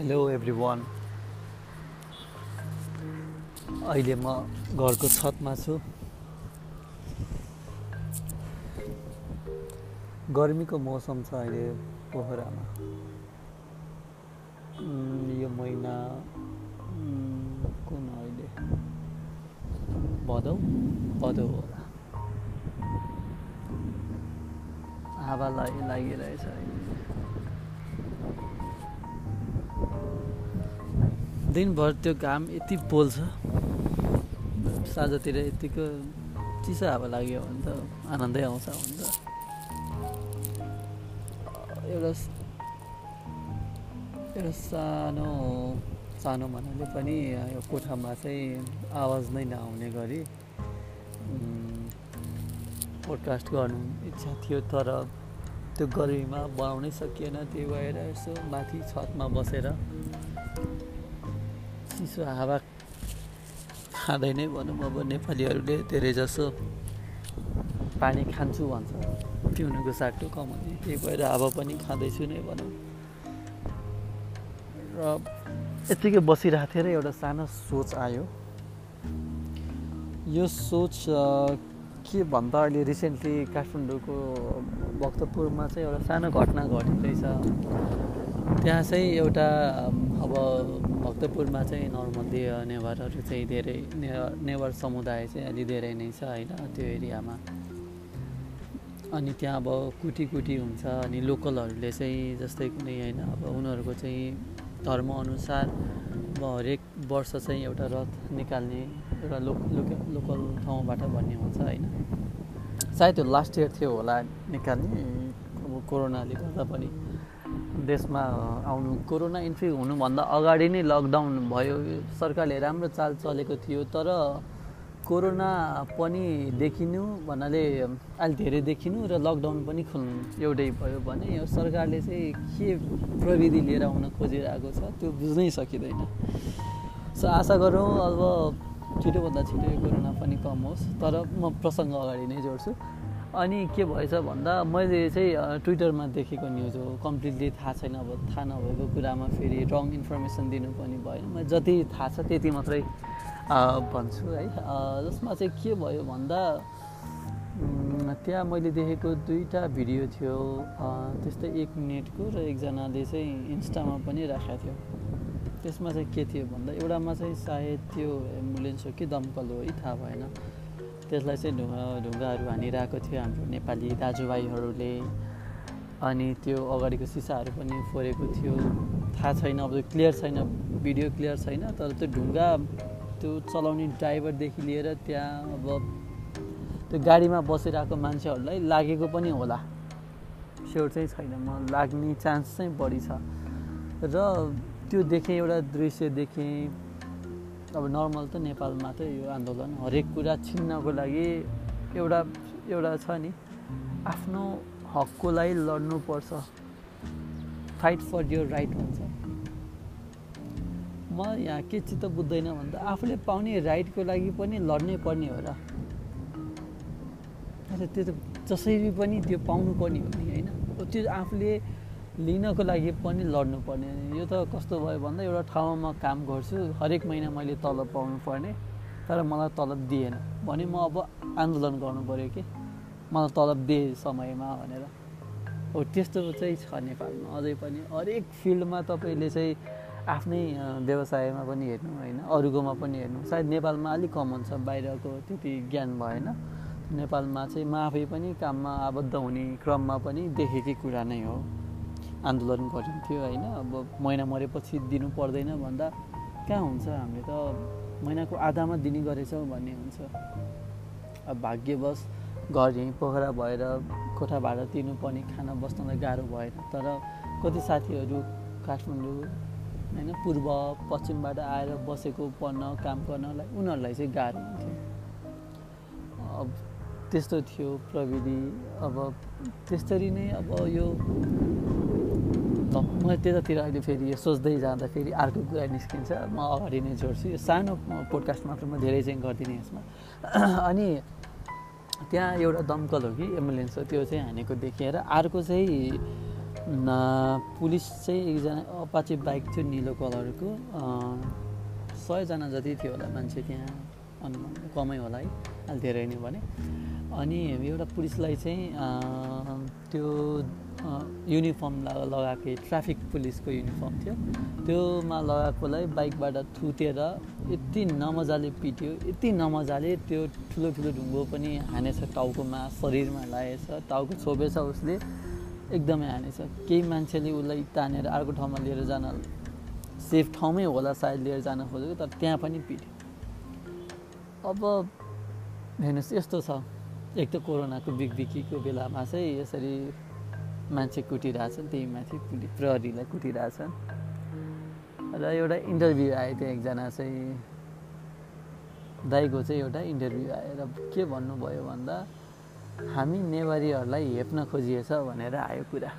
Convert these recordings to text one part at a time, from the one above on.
Hello every one अहिले म घरको छतमा छु। गर्मीको मौसम छ अहिले पोखरामा। यो महिना कुन अहिले? भदौ? भदौ होला। हावा लागि लागिरहेछ अहिले। दिनभर त्यो घाम यति पोल्छ साँझतिर यतिको चिसो हावा लाग्यो भने त आनन्दै आउँछ हुन्छ एउटा एउटा सानो सानो भन्नाले पनि यो कोठामा चाहिँ आवाज नै नआउने गरी पोडकास्ट गर्नु इच्छा थियो तर त्यो गर्मीमा बनाउनै सकिएन। त्यही भएर यसो माथि छतमा बसेर चिसो हावा खाँदै नै भनौँ। अब नेपालीहरूले धेरै जसो पानी खान्छु भन्छ। पिउनुको साटो कमाउने त्यही भएर हावा पनि खाँदैछु नै भनौँ। र यत्तिकै बसिरहेको थिएँ र एउटा सानो सोच आयो। यो सोच के भन्दा अहिले रिसेन्टली काठमाडौँको भक्तपुरमा चाहिँ एउटा सानो घटना घटिँदैछ। त्यहाँ चाहिँ एउटा अब भक्तपुरमा चाहिँ नर्मदीय नेवारहरू चाहिँ धेरै ने- नेवार समुदाय चाहिँ अलि धेरै नै छ होइन त्यो एरियामा। अनि त्यहाँ अब कुटी कुटी हुन्छ अनि लोकलहरूले चाहिँ जस्तै कुनै होइन अब उनीहरूको चाहिँ धर्मअनुसार अब हरेक वर्ष चाहिँ एउटा रथ निकाल्ने एउटा लोक लोक- लोकल ठाउँबाट भन्ने हुन्छ होइन। सायद त्यो लास्ट इयर थियो होला निकाल्ने अब कोरोनाले गर्दा पनि। देशमा आउनु कोरोना इन्ट्री हुनुभन्दा अगाडि नै लकडाउन भयो। सरकारले राम्रो चाल चलेको थियो तर कोरोना पनि देखिनु भन्नाले अहिले धेरै देखिनु र लकडाउन पनि खोल्नु एउटै भयो भने यो सरकारले चाहिँ के प्रविधि लिएर आउन खोजिरहेको छ त्यो बुझ्नै सकिँदैन। सो आशा गरौँ अब छिटोभन्दा छिटो कोरोना पनि कम होस् तर म प्रसङ्ग अगाडि नै जोड्छु। अनि के भएछ भन्दा मैले चाहिँ ट्विटरमा देखेको न्युज हो। कम्प्लिटली थाहा छैन अब थाहा नभएको कुरामा फेरि रङ इन्फर्मेसन दिनु पनि भएन। मैले जति थाहा छ त्यति मात्रै भन्छु है। जसमा चाहिँ के भयो भन्दा त्यहाँ मैले देखेको दुईवटा भिडियो थियो। त्यस्तै एक मिनटको र एकजनाले चाहिँ इन्स्टामा पनि राखेको थियो। त्यसमा चाहिँ के थियो भन्दा एउटामा चाहिँ सायद त्यो एम्बुलेन्स हो कि दमकल हो है थाहा भएन। त्यसलाई चाहिँ ढुङ्गा ढुङ्गाहरू हानिरहेको थियो हाम्रो नेपाली दाजुभाइहरूले। अनि त्यो अगाडिको सिसाहरू पनि फोरेको थियो। थाहा छैन अब क्लियर छैन भिडियो क्लियर छैन तर त्यो ढुङ्गा त्यो चलाउने ड्राइभरदेखि लिएर त्यहाँ अब त्यो गाडीमा बसिरहेको मान्छेहरूलाई लागेको पनि होला। स्योर चाहिँ छैन म लाग्ने चान्स चाहिँ बढी छ। र त्यो देखेँ एउटा दृश्य देखेँ। अब नर्मल त नेपालमा त यो आन्दोलन हरेक कुरा छिन्नको लागि एउटा एउटा छ नि आफ्नो हकको लागि लड्नुपर्छ। फाइट फर यर राइट भन्छ। म यहाँ के चित्त बुझ्दैन भन्दा आफूले पाउने राइटको लागि पनि लड्नै पर्ने हो र। त्यो त जसरी पनि त्यो पाउनु पर्ने हो नि होइन? त्यो आफूले लिनको लागि पनि लड्नु पर्ने यो त कस्तो भयो भन्दा एउटा ठाउँमा म काम गर्छु हरेक महिना मैले तलब पाउनु पर्ने तर मलाई तलब दिएन। भने म अब आन्दोलन गर्नु पऱ्यो कि? मलाई तलब दिए समयमा भनेर। हो त्यस्तो चाहिँ छ नेपालमा। अझै पनि हरेक फिल्डमा तपाईँले चाहिँ आफ्नै व्यवसायमा पनि हेर्नु होइन अरूकोमा पनि हेर्नु। सायद नेपालमा अलिक कमन छ बाहिरको त्यति ज्ञान भएन। नेपालमा चाहिँ म आफै पनि काममा आबद्ध हुने क्रममा पनि देखेकै कुरा नै हो। आन्दोलन गरिन्थ्यो होइन। अब महिना मरेपछि दिनु पर्दैन भन्दा कहाँ हुन्छ? हामीले त महिनाको आधामा दिने गरेछौँ भन्ने हुन्छ। अब भाग्यवश घर यहीँ पोखरा भएर कोठा भाडा तिर्नुपर्ने खाना बस्नलाई गाह्रो भएन। तर कति साथीहरू काठमाडौँ होइन पूर्व पश्चिमबाट आएर बसेको पढ्न काम गर्नलाई उनीहरूलाई चाहिँ गाह्रो हुन्थ्यो। अब त्यस्तो थियो प्रविधि। अब त्यसरी नै अब यो ल म त्यतातिर अहिले फेरि यो सोच्दै जाँदा फेरि अर्को कुरा निस्किन्छ। म अगाडि नै जोड्छु। यो सानो पोडकास्ट मात्र म धेरै चाहिँ गर्दिनँ यसमा। अनि त्यहाँ एउटा दमकल हो कि एम्बुलेन्स हो त्यो चाहिँ हानेको देखेर अर्को चाहिँ पुलिस चाहिँ एकजना अपाचे बाइक थियो निलो कलरको। सयजना जति थियो होला मान्छे त्यहाँ अनुमान कमै होला है। अहिले धेरै नै भने। अनि एउटा पुलिसलाई चाहिँ त्यो युनिफर्म लगाएको ट्राफिक पुलिसको युनिफर्म थियो। त्योमा लगाएकोलाई बाइकबाट थुतेर यति नमजाले पिट्यो यति नमजाले त्यो ठुलो ठुलो ढुङ्गो पनि हानेछ टाउकोमा शरीरमा लागेछ टाउको छोपेछ उसले एकदमै हानेछ। केही मान्छेले उसलाई तानेर अर्को ठाउँमा लिएर जान सेफ ठाउँमै होला सायद लिएर जान खोजेको तर त्यहाँ पनि पिट्यो। अब हेर्नुहोस् यस्तो छ। एक त कोरोनाको बिगबिकीको बेलामा चाहिँ यसरी मान्छे कुटिरहेछन् त्यही माथि प्रहरीलाई कुटिरहेछन् र एउटा इन्टरभ्यू आयो त्यो एकजना चाहिँ। दाईको चाहिँ एउटा इन्टरभ्यू आएर के भन्नुभयो भन्दा हामी नेवारीहरूलाई हेप्न खोजिएछ भनेर आयो कुरा।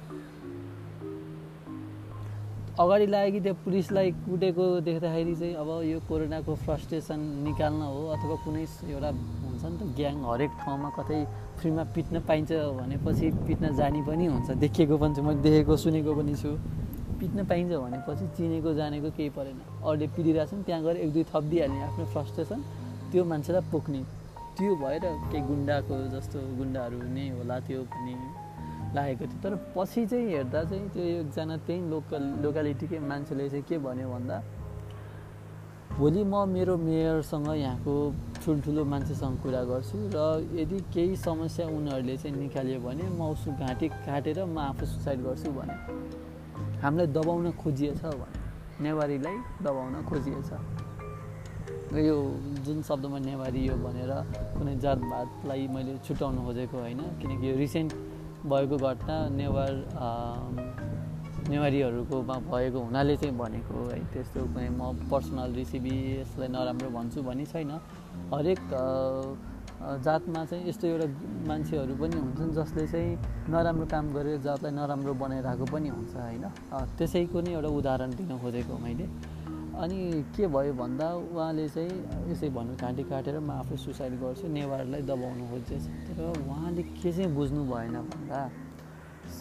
अगाडि लाग्यो कि त्यो पुलिसलाई कुटेको देख्दाखेरि चाहिँ अब यो कोरोनाको फ्रस्ट्रेसन निकाल्न हो अथवा कुनै एउटा हुन्छ नि त ग्याङ हरेक ठाउँमा कतै फ्रीमा पिट्न पाइन्छ भनेपछि पिट्न जाने पनि हुन्छ। देखेको पनि छु मैले देखेको सुनेको पनि छु। पिट्न पाइन्छ भनेपछि चिनेको जानेको केही परेन। अरूले पिटिरहेछन् त्यहाँ गएर एक दुई थपिदिइहाल्ने आफ्नो फ्रस्ट्रेसन त्यो मान्छेलाई पुग्ने त्यो भएर केही गुन्डाको जस्तो गुन्डाहरू नै होला त्यो पनि। लागेको थियो। तर पछि चाहिँ हेर्दा चाहिँ त्यो एकजना त्यही लोकल लोकालिटीकै मान्छेले चाहिँ के भन्यो भन्दा भोलि म मेरो मेयरसँग यहाँको ठुल्ठुलो मान्छेसँग कुरा गर्छु र यदि केही समस्या उनीहरूले चाहिँ निकाल्यो भने म उसको घाँटी काटेर म आफू सुसाइड गर्छु भने हामीलाई दबाउन खोजिएछ भने नेवारीलाई दबाउन खोजिएछ। यो जुन शब्दमा नेवारी यो भनेर कुनै जातभातलाई मैले छुट्याउनु खोजेको होइन किनकि यो रिसेन्ट भएको घटना नेवार नेवारीहरूकोमा भएको हुनाले चाहिँ भनेको है त्यस्तो म पर्सनल रेसिपी यसलाई नराम्रो भन्छु भनी छैन। हरेक जातमा चाहिँ यस्तो एउटा मान्छेहरू पनि हुन्छन् जसले चाहिँ नराम्रो काम गरेर जातलाई नराम्रो बनाइरहेको पनि हुन्छ होइन। त्यसैको नै एउटा उदाहरण दिन खोजेको मैले। अनि के भयो भन्दा उहाँले चाहिँ यसै भन्नु घाँटी काटेर म आफै सुसाइड गर्छु नेवारलाई दबाउनु खोजेछ तर उहाँले के चाहिँ बुझ्नु भएन भन्दा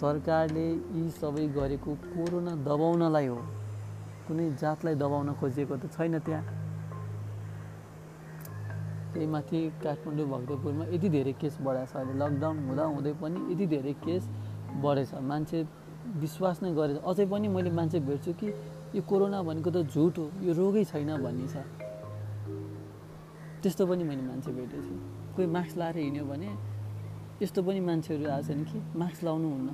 सरकारले यी सबै गरेको कोरोना दबाउनलाई हो कुनै जातलाई दबाउन खोजिएको त छैन त्यहाँ। त्यही माथि काठमाडौँ भक्तपुरमा यति धेरै केस बढाएको अहिले लकडाउन हुँदा हुँदै पनि यति धेरै केस बढेछ। मान्छे विश्वास नै गरेछ अझै पनि मैले मान्छे भेट्छु कि यो कोरोना भनेको त झुट हो यो रोगै छैन भन्ने छ त्यस्तो पनि मैले मान्छे भेटेको छु। कोही मास्क लाएर हिँड्यो भने यस्तो पनि मान्छेहरू आएछन् कि मास्क लाउनु हुन्न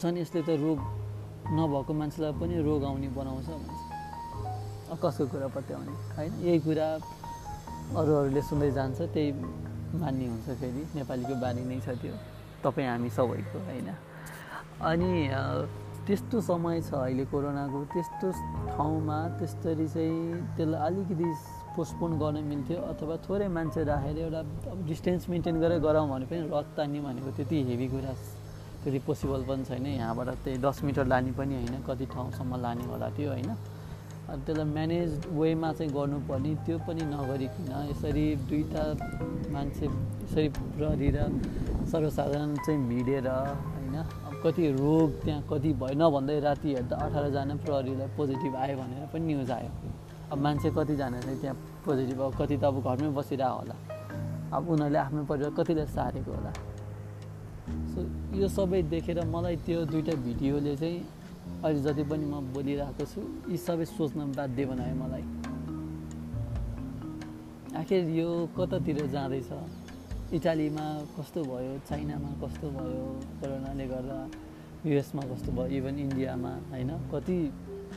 झन् यसले त रोग नभएको मान्छेलाई पनि रोग आउने बनाउँछ भन्छ। कसको कुरा पत्याउने? होइन यही कुरा अरू अरूले सुन्दै जान्छ त्यही मान्ने हुन्छ फेरि। नेपालीको बानी नै छ त्यो। तपाईँ हामी सबैको होइन। अनि त्यस्तो समय छ अहिले कोरोनाको त्यस्तो ठाउँमा त्यस्तरी चाहिँ त्यसलाई अलिकति पोस्टपोन गर्न मिल्थ्यो अथवा थोरै मान्छे राखेर एउटा डिस्टेन्स मेन्टेन गरेर गराउँ भने पनि रथ तान्ने भनेको त्यति हेभी कुरा त्यति पोसिबल पनि छैन। यहाँबाट त्यही दस मिटर लाने पनि होइन कति ठाउँसम्म लाने होला त्यो होइन। अनि त्यसलाई म्यानेज वेमा चाहिँ गर्नुपर्ने त्यो पनि नगरिकन यसरी दुईवटा मान्छे यसरी प्रहरी र सर्वसाधारण चाहिँ भिडेर होइन। कति रोग त्यहाँ कति भयो नभन्दै राति हेर्दा अठारजना प्रहरीलाई पोजिटिभ आयो भनेर पनि न्युज आयो। अब मान्छे कतिजना चाहिँ त्यहाँ पोजिटिभ अब कति त अब घरमै बसिरहेको होला। अब उनीहरूले आफ्नो परिवार कतिलाई सारेको होला। सो यो सबै देखेर मलाई त्यो दुइटा भिडियोले चाहिँ अहिले जति पनि म बोलिरहेको छु यी सबै सोच्न बाध्य बनायो मलाई। आखिर यो कतातिर जाँदैछ? इटालीमा कस्तो भयो चाइनामा कस्तो भयो कोरोनाले गर्दा युएसमा कस्तो भयो इभन इन्डियामा होइन? कति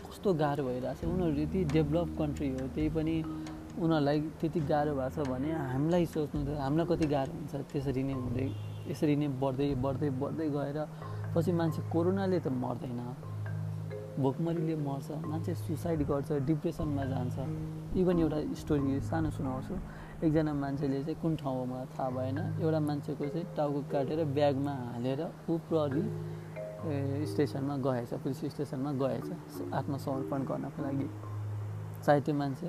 कस्तो गाह्रो भइरहेछ। उनीहरू यति डेभलप कन्ट्री हो त्यही पनि उनीहरूलाई त्यति गाह्रो भएको छ भने हामीलाई सोच्नु त हामीलाई कति गाह्रो हुन्छ। त्यसरी नै हुँदै यसरी नै बढ्दै बढ्दै बढ्दै गएर पछि मान्छे कोरोनाले त मर्दैन। भोकमरीले मर्छ मान्छे सुसाइड गर्छ डिप्रेसनमा जान्छ। इभन एउटा स्टोरी सानो सुनाउँछु। एकजना मान्छेले चाहिँ कुन ठाउँमा थाहा भएन एउटा मान्छेको चाहिँ टाउको काटेर ब्यागमा हालेर ऊ प्रहरी स्टेसनमा गएछ पुलिस स्टेसनमा गएछ आत्मसमर्पण गर्नको लागि। सायद त्यो मान्छे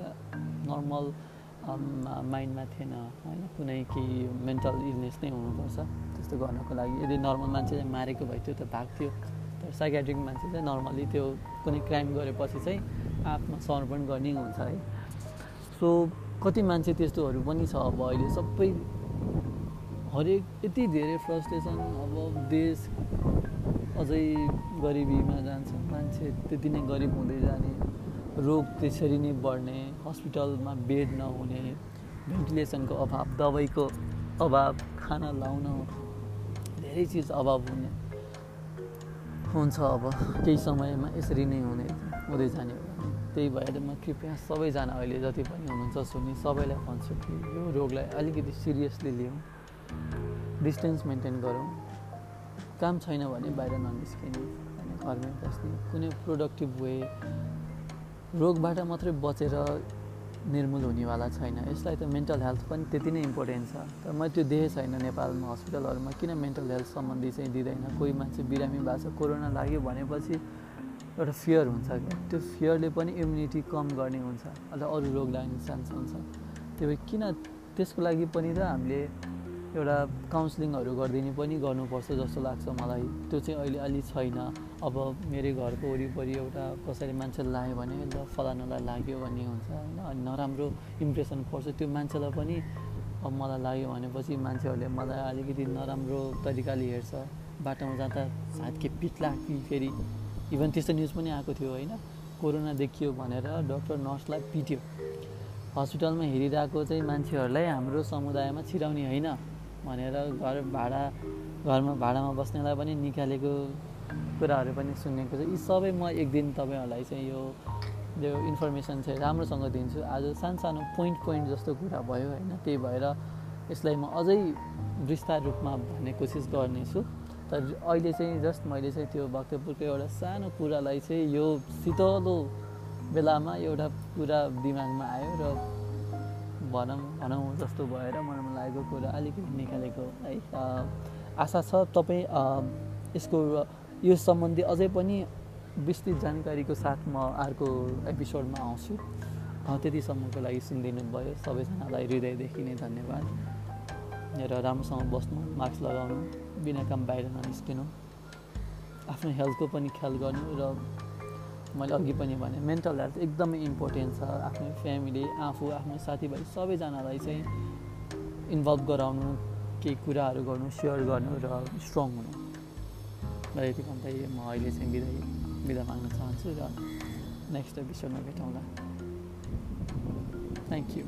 नर्मल माइन्डमा थिएन होइन? कुनै केही मेन्टल इलनेस नै हुनुपर्छ त्यस्तो गर्नको लागि। यदि नर्मल मान्छेले मारेको भए त्यो त भाग्थ्यो तर साइकेट्रिक मान्छे चाहिँ नर्मली त्यो कुनै क्राइम गरेपछि चाहिँ आत्मसमर्पण गर्ने हुन्छ है। सो कति मान्छे त्यस्तोहरू पनि छ अब अहिले सबै हरेक यति धेरै फ्रस्ट्रेसन अब देश अझै गरिबीमा जान्छ मान्छे त्यति नै गरिब हुँदै जाने रोग त्यसरी नै बढ्ने हस्पिटलमा बेड नहुने भेन्टिलेसनको अभाव दबाईको अभाव खाना लाउन धेरै चिज अभाव हुने हुन्छ अब केही समयमा यसरी नै हुने हुँदै जाने त्यही भएर म कृपया सबैजना अहिले जति पनि हुनुहुन्छ सुनि सबैलाई भन्छु कि यो रोगलाई अलिकति सिरियसली लिउँ डिस्टेन्स मेन्टेन गरौँ। काम छैन भने बाहिर ननिस्किने अनि घरमै बस्ने कुनै प्रोडक्टिभ वे रोगबाट मात्रै बचेर निर्मूल हुनेवाला छैन। यसलाई त मेन्टल हेल्थ पनि त्यति नै इम्पोर्टेन्ट छ। तर मैले त्यो देखेको छैन नेपालमा हस्पिटलहरूमा किन मेन्टल हेल्थ सम्बन्धी चाहिँ दिँदैन? कोही मान्छे बिरामी भएको छ कोरोना लाग्यो भनेपछि एउटा फियर हुन्छ क्या त्यो फियरले पनि इम्युनिटी कम गर्ने हुन्छ अथवा अरू रोग लाग्ने चान्स हुन्छ। त्यो भए किन त्यसको लागि पनि त हामीले एउटा काउन्सिलिङहरू गरिदिने पनि गर्नुपर्छ जस्तो लाग्छ मलाई। त्यो चाहिँ अहिले अलि छैन। अब मेरै घरको वरिपरि एउटा कसैले मान्छेलाई लाग्यो भने ल फलानालाई लाग्यो भन्ने हुन्छ होइन? अनि नराम्रो इम्प्रेसन पर्छ। त्यो मान्छेलाई पनि अब मलाई लाग्यो भनेपछि मान्छेहरूले मलाई अलिकति नराम्रो तरिकाले हेर्छ। बाटोमा जाँदा के पिट्ला कि फेरि इभन त्यस्तो न्युज पनि आएको थियो होइन? कोरोना देखियो भनेर डक्टर नर्सलाई पिट्यो। हस्पिटलमा हेरिरहेको चाहिँ मान्छेहरूलाई हाम्रो समुदायमा छिराउने होइन भनेर घर भाडा घरमा भाडामा बस्नेलाई पनि निकालेको कुराहरू पनि सुनेको छ। यी सबै म एक दिन तपाईँहरूलाई चाहिँ यो यो इन्फर्मेसन चाहिँ राम्रोसँग दिन्छु। आज सानो पोइन्ट पोइन्ट जस्तो कुरा भयो होइन? त्यही भएर यसलाई म अझै विस्तार रूपमा भन्ने कोसिस गर्नेछु। तर अहिले चाहिँ जस्ट मैले चाहिँ त्यो भक्तपुरको एउटा सानो कुरालाई चाहिँ यो शीतलो बेलामा एउटा कुरा दिमागमा आयो र भनौँ भनौँ जस्तो भएर मनमा लागेको कुरा अलिकति निकालेको है। आशा छ तपाईँ यसको यो सम्बन्धी अझै पनि विस्तृत जानकारीको साथ म अर्को एपिसोडमा आउँछु। त्यतिसम्मको लागि सुनिदिनु भयो सबैजनालाई हृदयदेखि नै धन्यवाद। र राम्रोसँग बस्नु मास्क लगाउनु बिना काम बाहिर ननिस्किनु आफ्नो हेल्थको पनि ख्याल गर्नु र मैले अघि पनि भने मेन्टल हेल्थ एकदमै इम्पोर्टेन्ट छ। आफ्नो फ्यामिली आफू आफ्नो साथीभाइ सबैजनालाई चाहिँ इन्भल्भ गराउनु केही कुराहरू गर्नु सेयर गर्नु र स्ट्रङ हुनु। र यति भन्दै म अहिले चाहिँ बिदा बिदा माग्न चाहन्छु र नेक्स्ट एपिसोडमा भेटौँला। Thank you